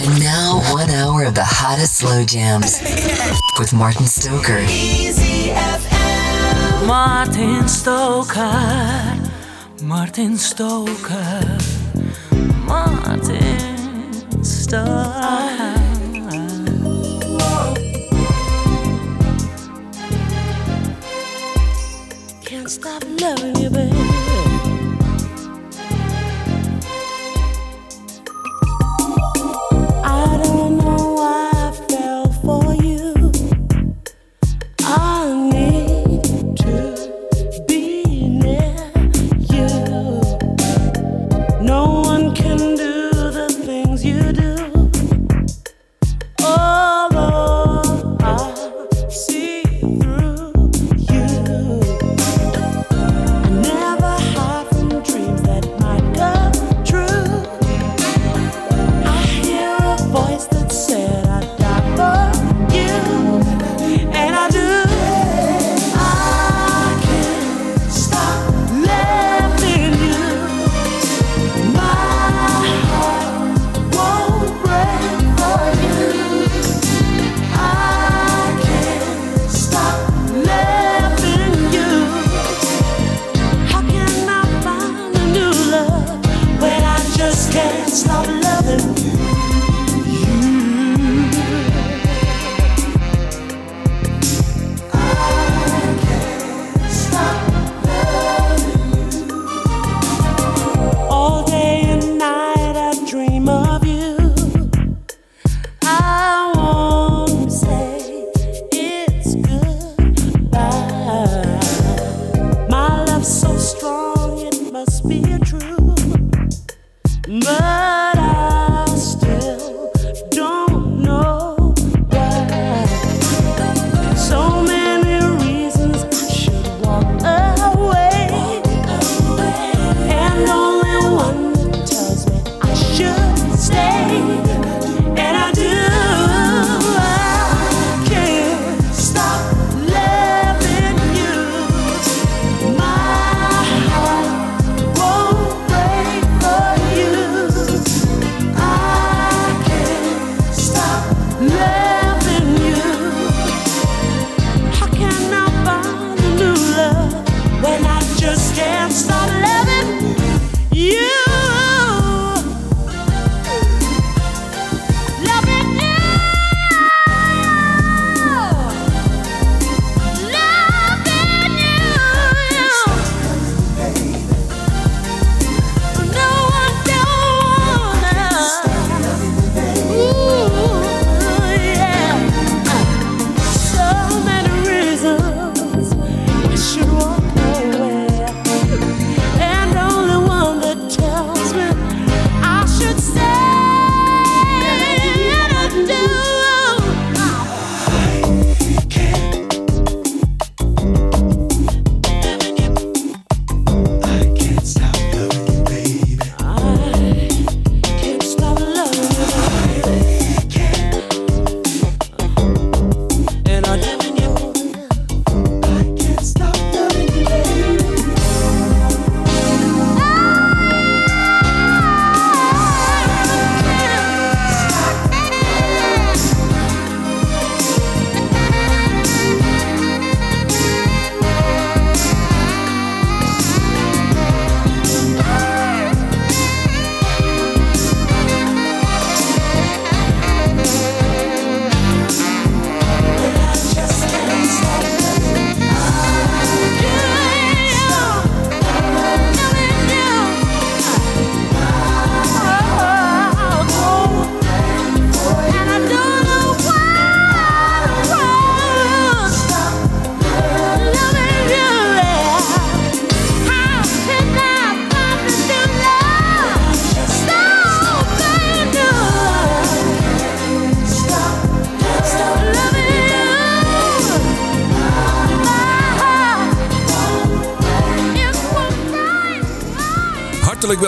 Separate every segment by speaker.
Speaker 1: And now, one hour of the hottest slow jams with Martin Stoker.
Speaker 2: Easy FM.
Speaker 3: Martin Stoker, Martin Stoker, Martin Stoker. Can't stop loving you, baby.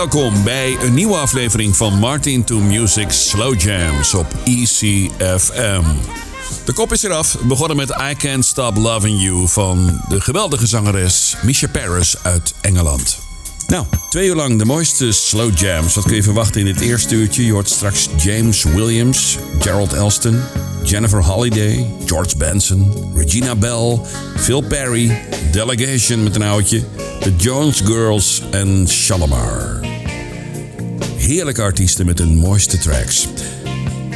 Speaker 4: Welkom bij een nieuwe aflevering van Martin to Music Slow Jams op ECFM. De kop is eraf. Begonnen met I Can't Stop Loving You van de geweldige zangeres Misha Paris uit Engeland. Nou, twee uur lang de mooiste slow jams. Wat kun je verwachten in dit eerste uurtje? Je hoort straks James Williams, Gerald Elston, Jennifer Holliday, George Benson, Regina Bell, Phil Perry, Delegation met een oudje, The Jones Girls en Shalimar. Heerlijke artiesten met hun mooiste tracks.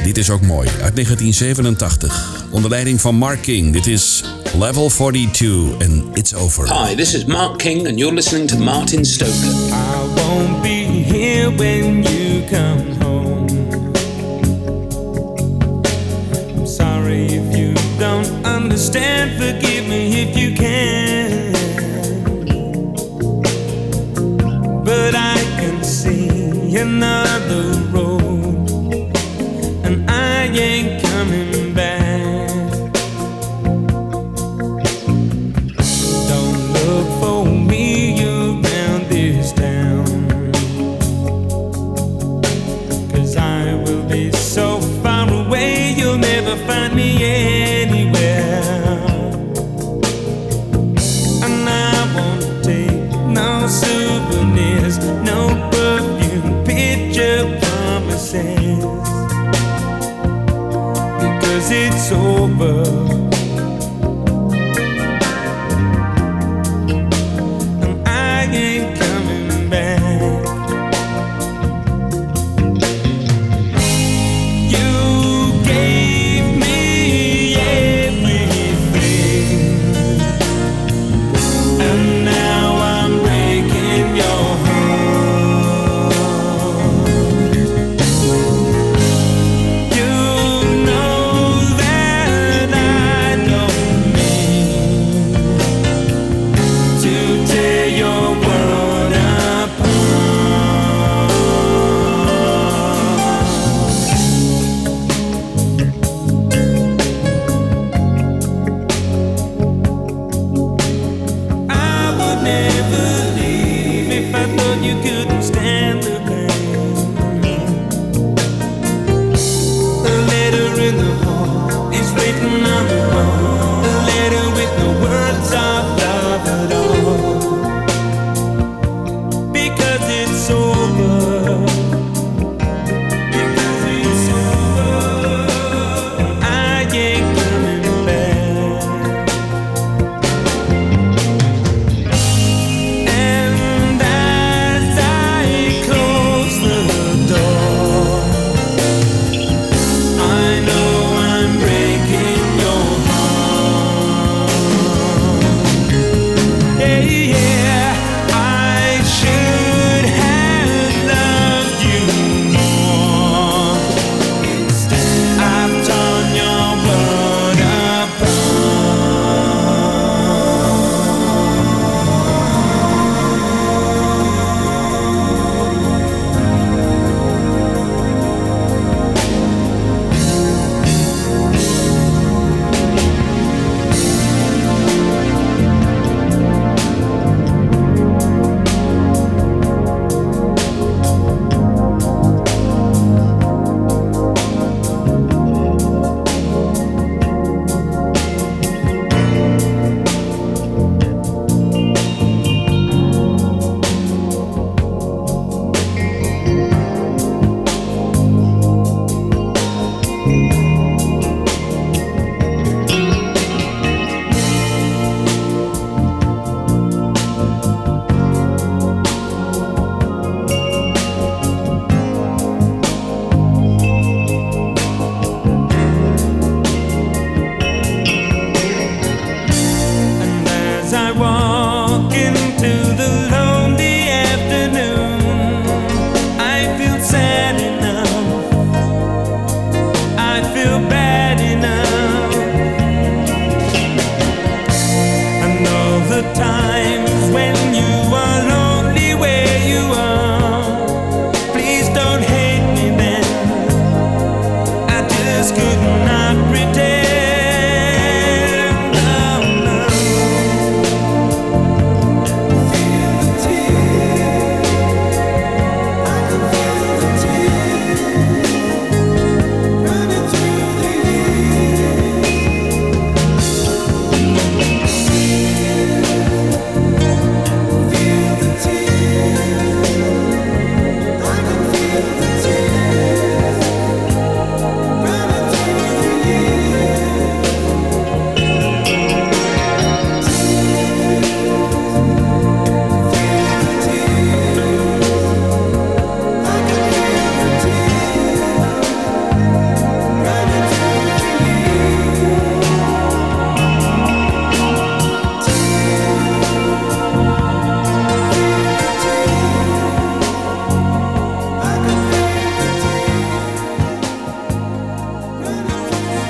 Speaker 4: Dit is ook mooi, uit 1987. Onder leiding van Mark King. Dit is Level 42 en It's Over.
Speaker 5: Hi, this is Mark King, and you're listening to Martin Stoker.
Speaker 6: I won't be here when you come home. I'm sorry if you don't understand. Forgive me if you can. But I another road, and I ain't it's over.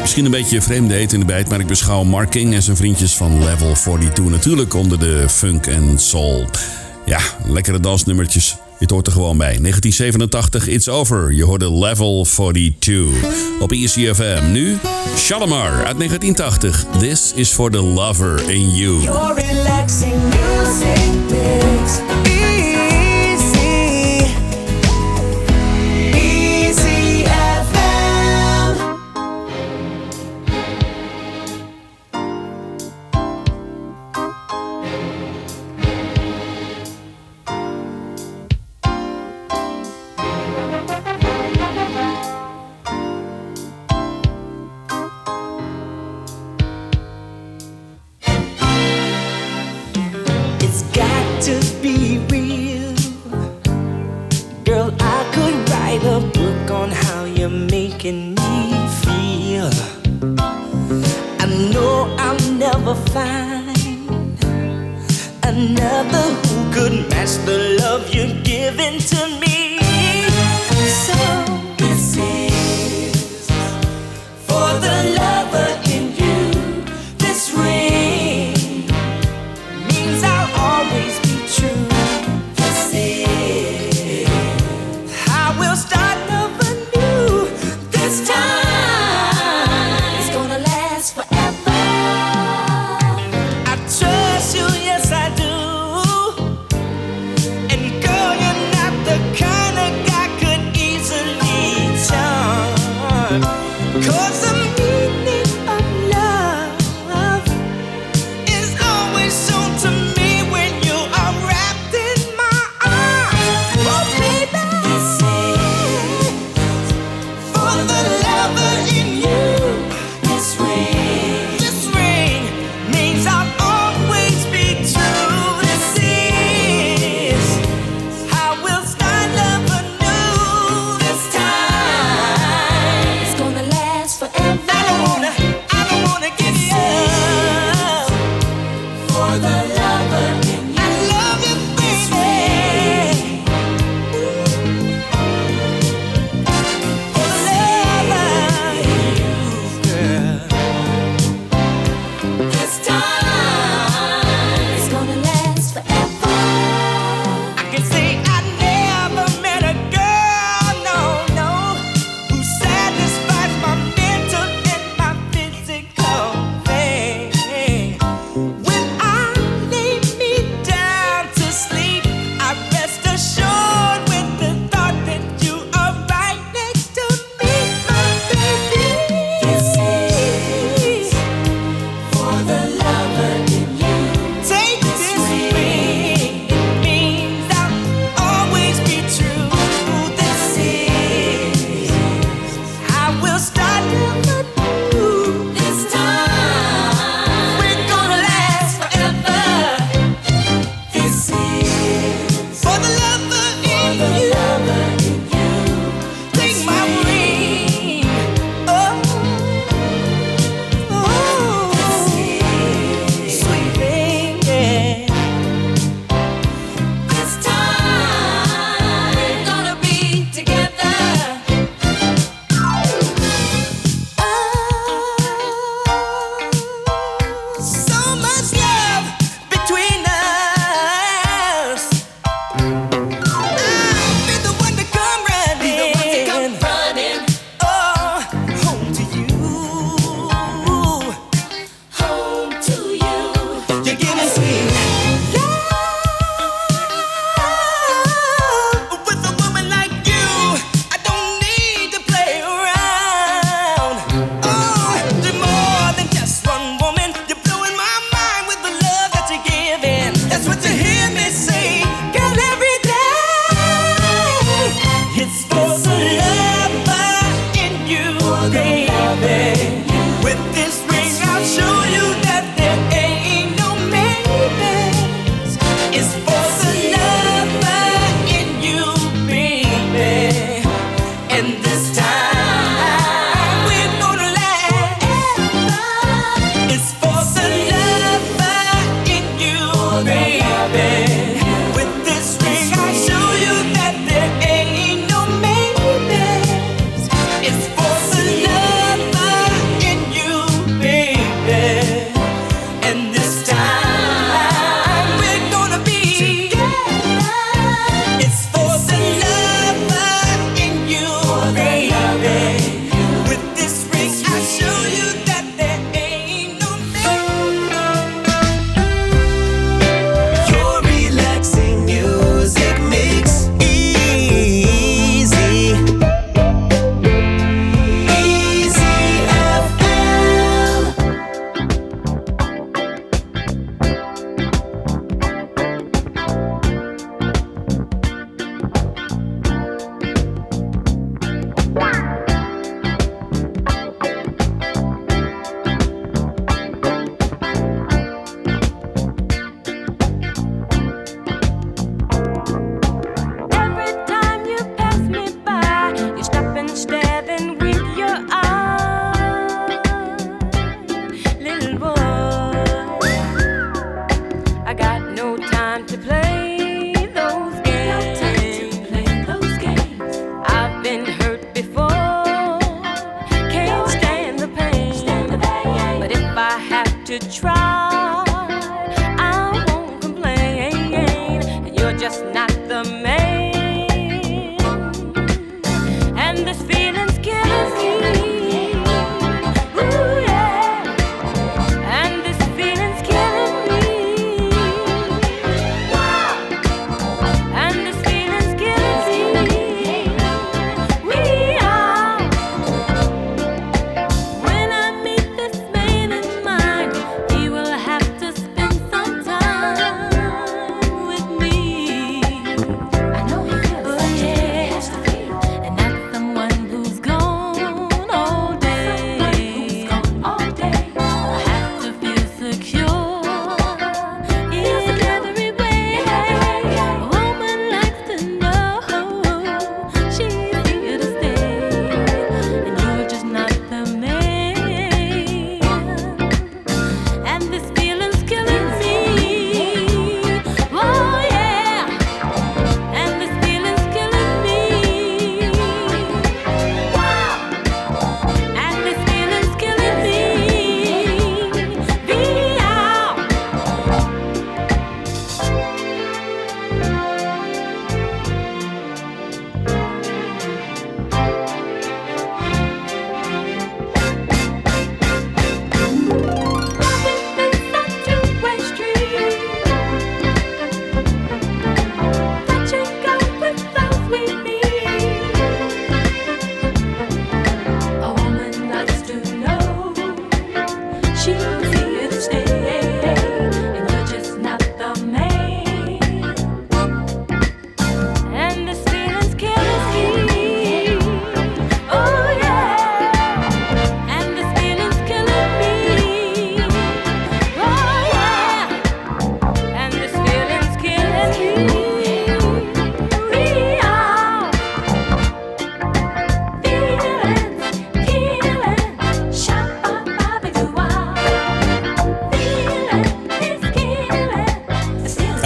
Speaker 4: Misschien een beetje vreemde heet in de bijt, maar ik beschouw Mark King en zijn vriendjes van Level 42 natuurlijk onder de funk en soul. Ja, lekkere dansnummertjes. Het hoort er gewoon bij. 1987, It's Over. Je hoorde Level 42 op ECFM. Nu Shalimar uit 1980. This is for the lover in you.
Speaker 3: Your relaxing music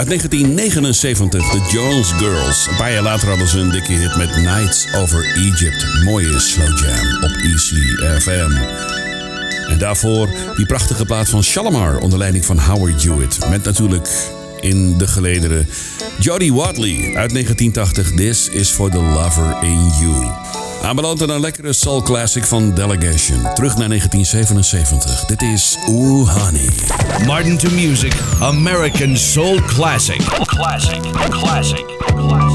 Speaker 4: 1979, de Jones Girls. Een paar jaar later hadden ze een dikke hit met Nights Over Egypt. Mooie slow jam op ECFM. En daarvoor die prachtige plaat van Shalimar onder leiding van Howard Hewitt. Met natuurlijk in de gelederen Jody Watley uit 1980. This is for the lover in you. Aanbeland aan een lekkere soul classic van Delegation. Terug naar 1977. Dit is Ooh Honey.
Speaker 3: Martin to Music, American Soul Classic. Classic, classic, classic.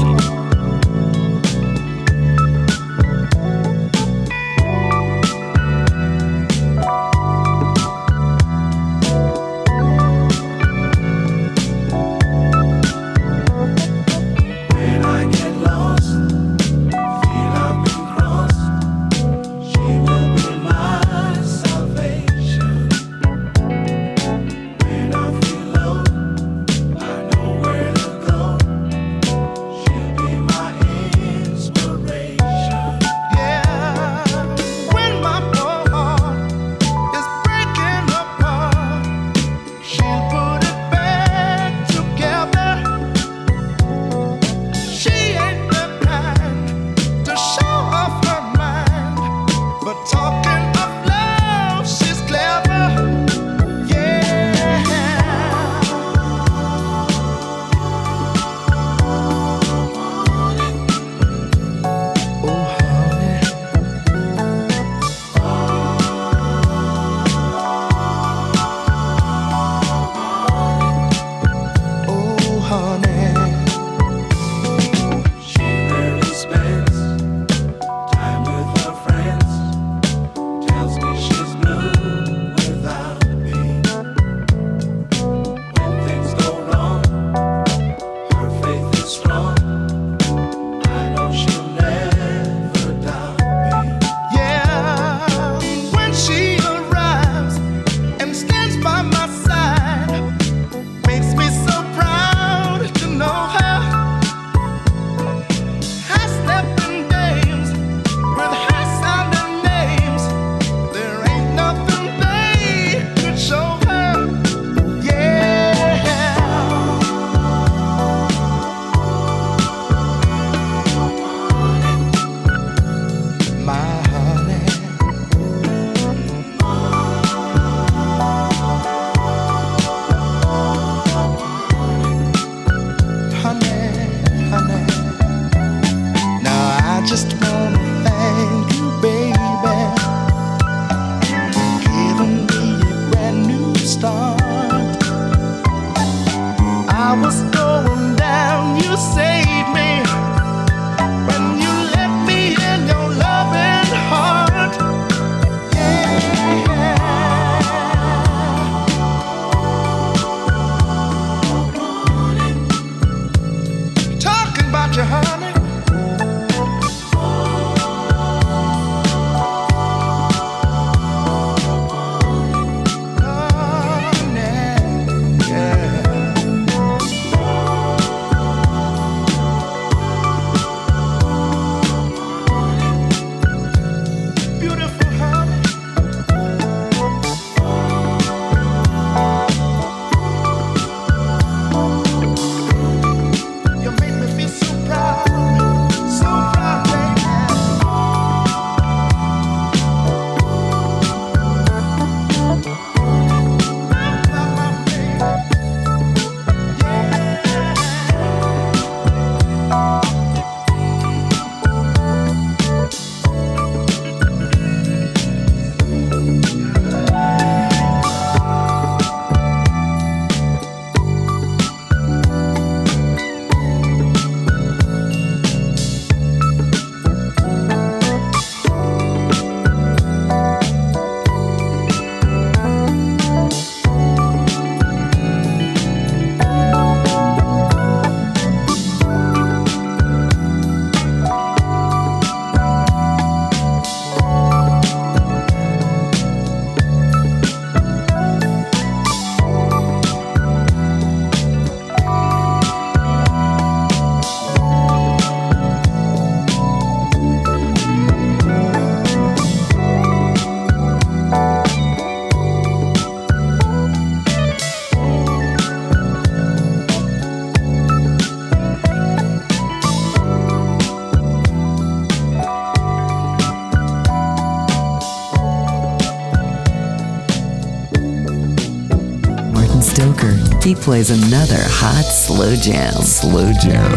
Speaker 1: plays another hot slow jam. Slow jam.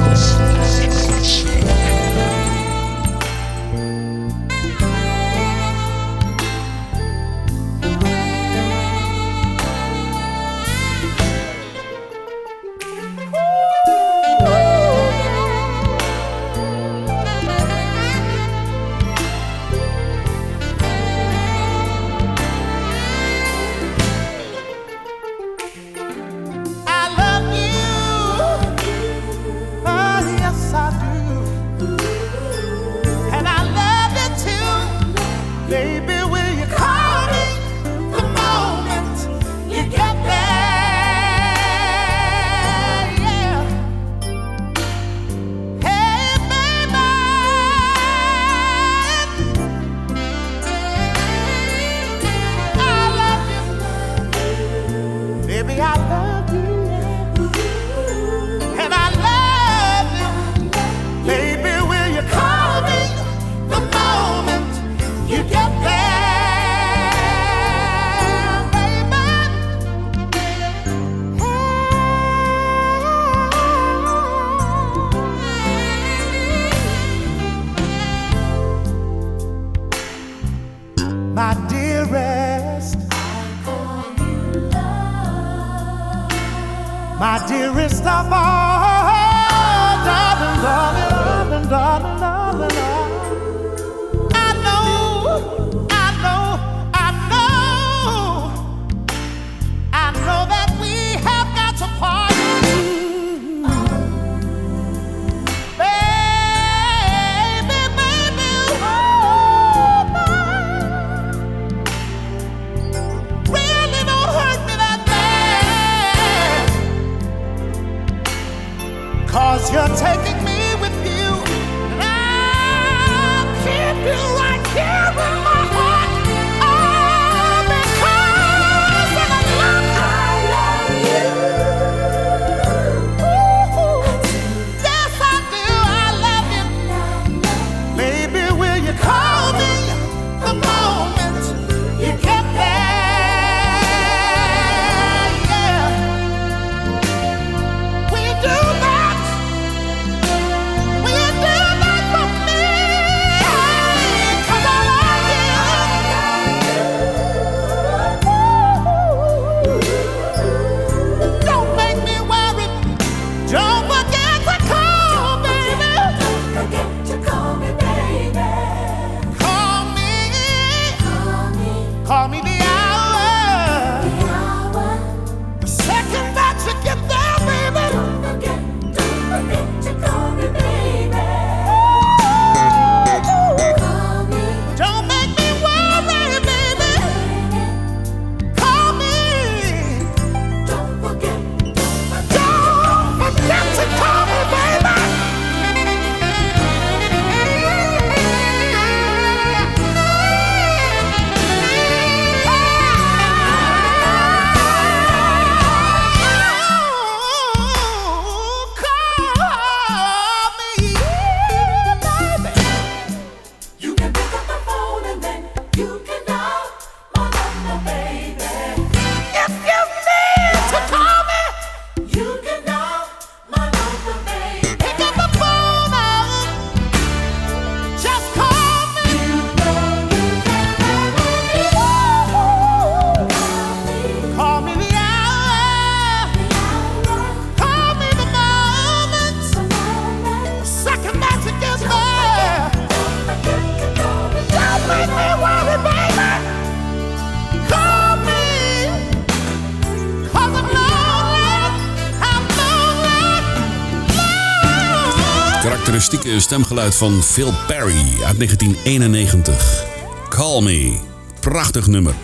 Speaker 4: stemgeluid van Phil Perry uit 1991. Call Me. Prachtig nummer.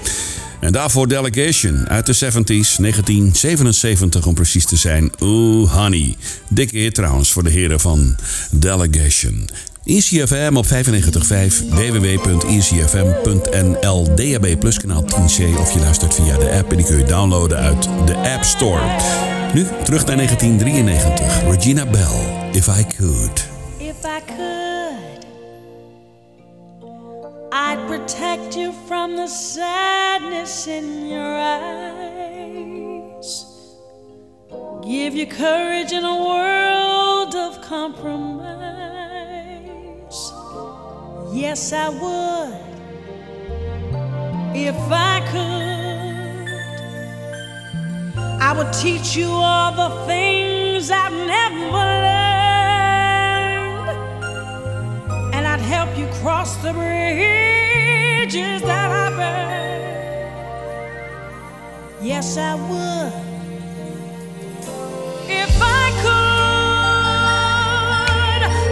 Speaker 4: En daarvoor Delegation uit de 70s, 1977 om precies te zijn. Ooh Honey. Dikke eer trouwens voor de heren van Delegation. ECFM op 95.5, www.ecfm.nl, DAB Plus kanaal 10C of je luistert via de app en die kun je downloaden uit de App Store. Nu terug naar 1993, Regina Bell, If I Could.
Speaker 7: if I could, I'd protect you from the sadness in your eyes,
Speaker 8: give you courage in a world of compromise. Yes, I would if I could. I would teach you all the things I've never learned. help you cross the bridges that I burn. Yes, I would. If I could,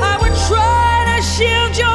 Speaker 8: I would try to shield your.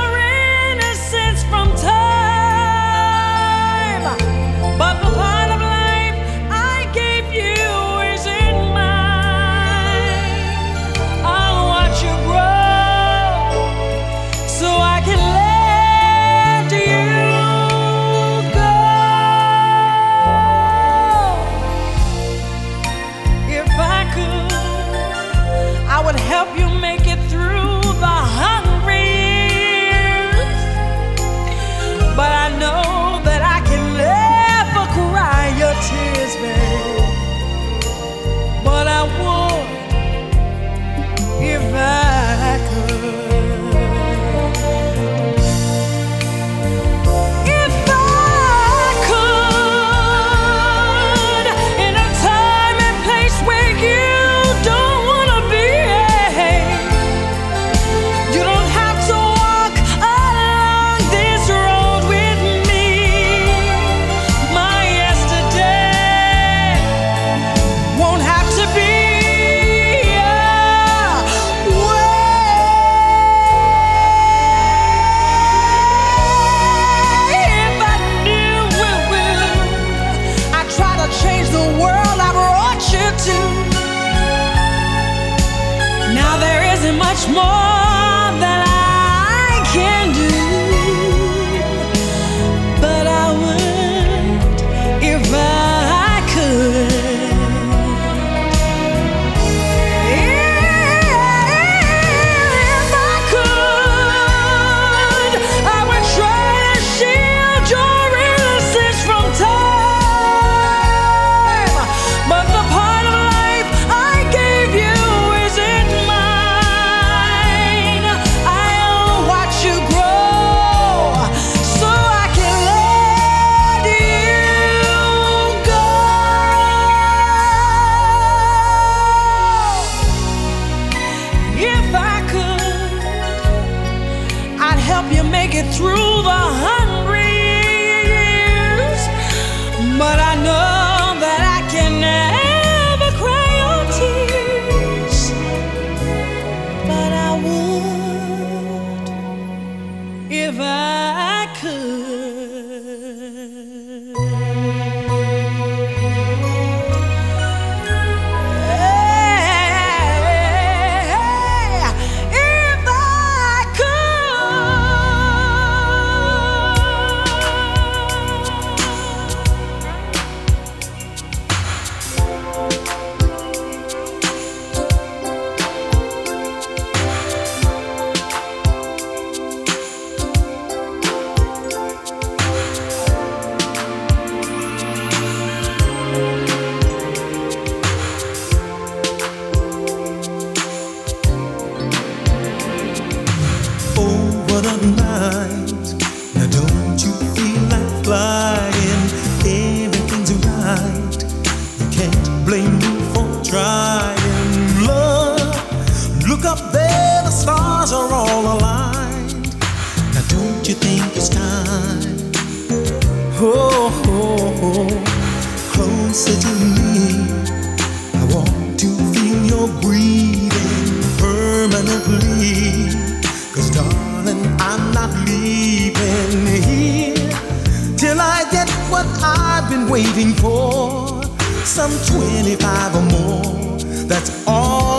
Speaker 3: waiting for some 25 or more. That's all.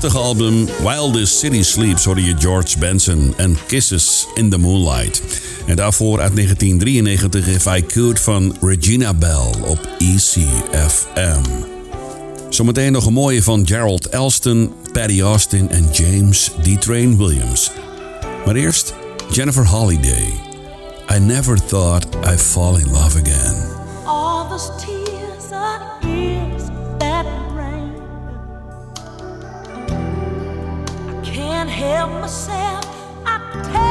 Speaker 4: prachtige album Wildest City Sleeps hoorde je George Benson en Kisses in the Moonlight. En daarvoor uit 1993 If I Could van Regina Bell op ECFM. Zometeen nog een mooie van Gerald Elston, Patty Austin en James D. Train Williams. Maar eerst Jennifer Holiday. I never thought I'd fall in love again.
Speaker 8: help myself. I
Speaker 9: tell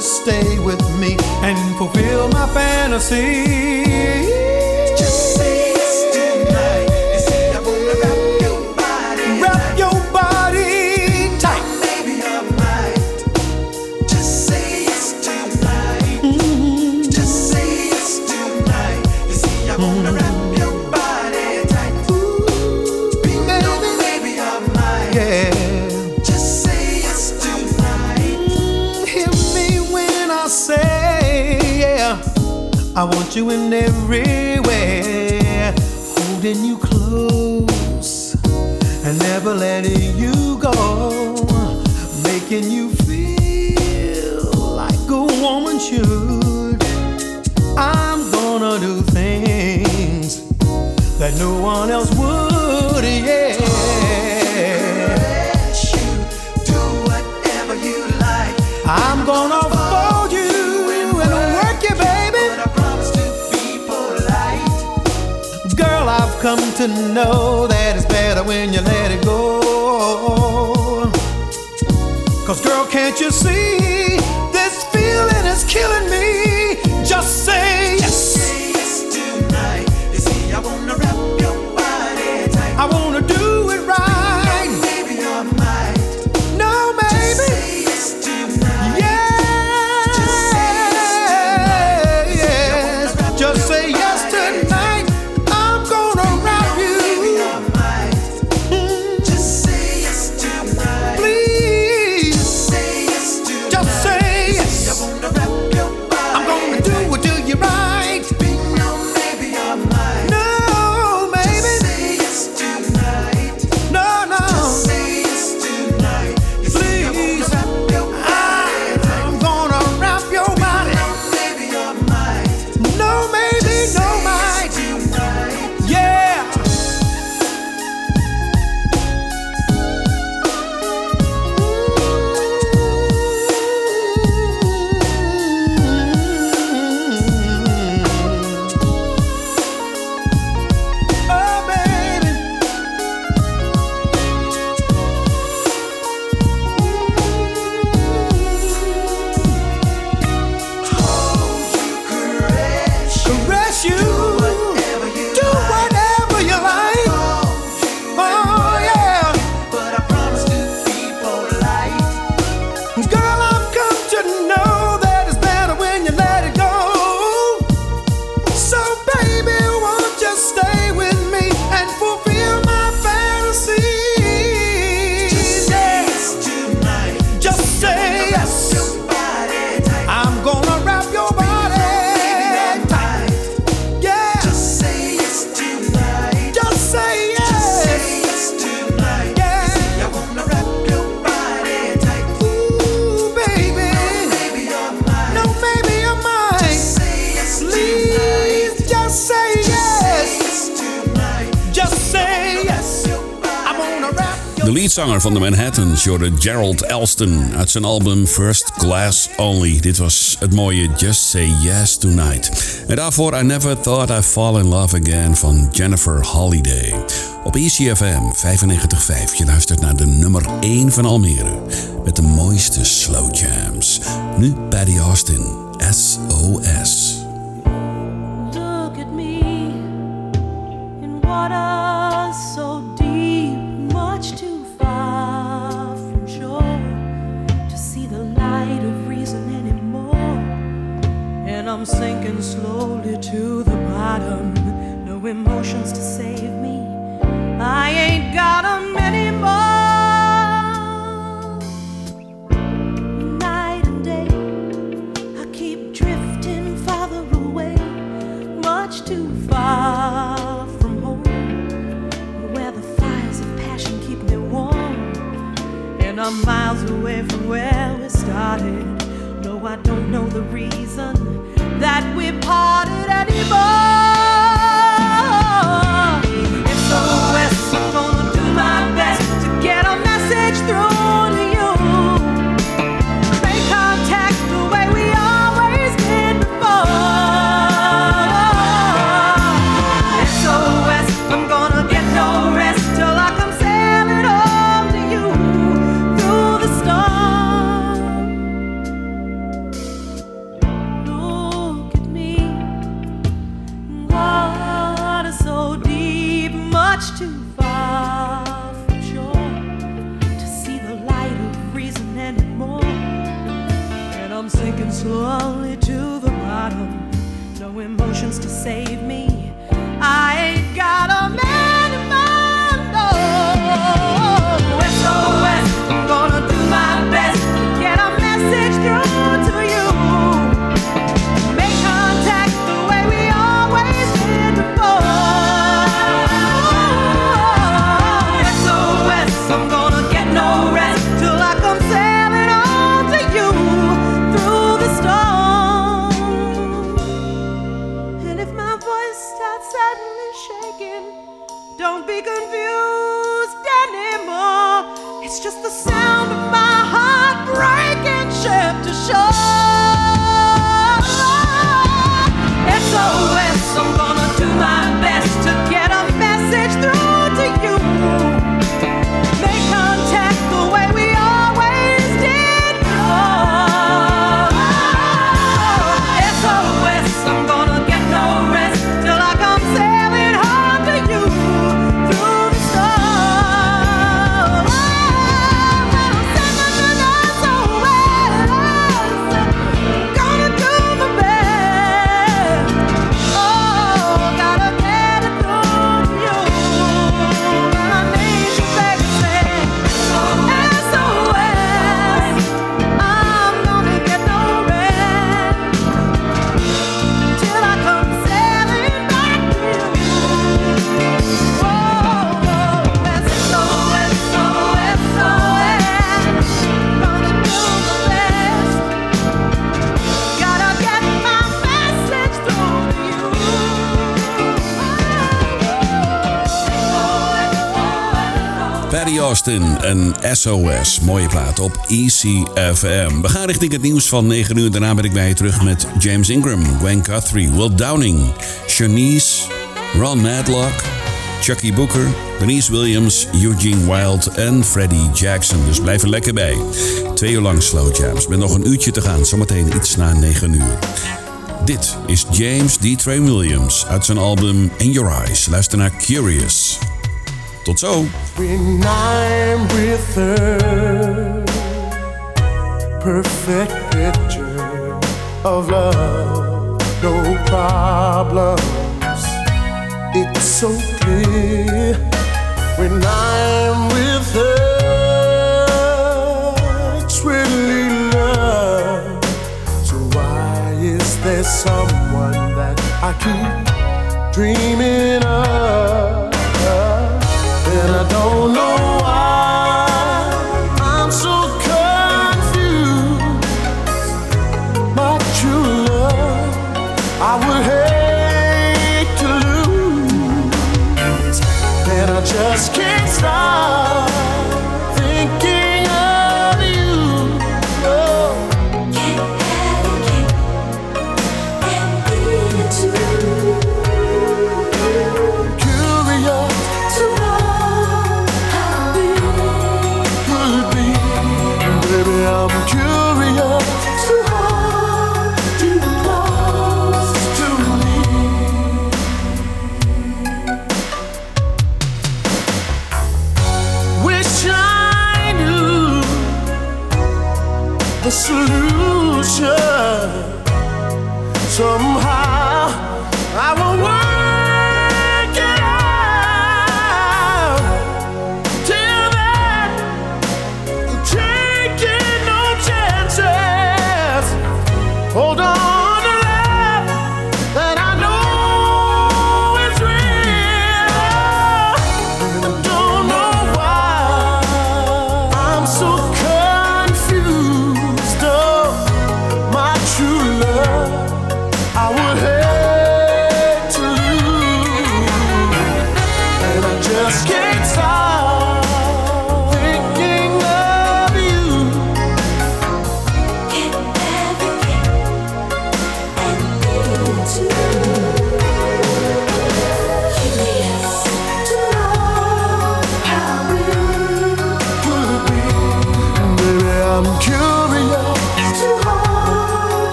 Speaker 9: stay with me and fulfill my fantasy.
Speaker 3: real van de Manhattans, Jorde Gerald Elston, uit zijn album First Class Only. Dit was het mooie Just Say Yes Tonight. En daarvoor I Never Thought I'd Fall in Love Again van Jennifer Holiday. Op ECFM 95.5, je luistert naar de nummer 1 van Almere, met de mooiste slow jams. Nu Paddy Austin, SOS.
Speaker 4: Justin en SOS. Mooie plaat op ECFM. We gaan richting het nieuws van 9 uur. Daarna ben ik bij je terug met James Ingram, Gwen Guthrie, Will Downing, Shanice, Ron Madlock, Chucky Booker, Denise Williams, Eugene Wilde en Freddie Jackson. Dus blijf er lekker bij. Twee uur lang slow jams. Met nog een uurtje te gaan. Zometeen iets na 9 uur. Dit is James D. Train Williams uit zijn album In Your Eyes. Luister naar Curious. Tot zo!
Speaker 10: When I'm with her, perfect picture of love, no problems. It's so clear when I'm with her. Someone that I keep dreaming of? Oh no. a solution somehow. I will work.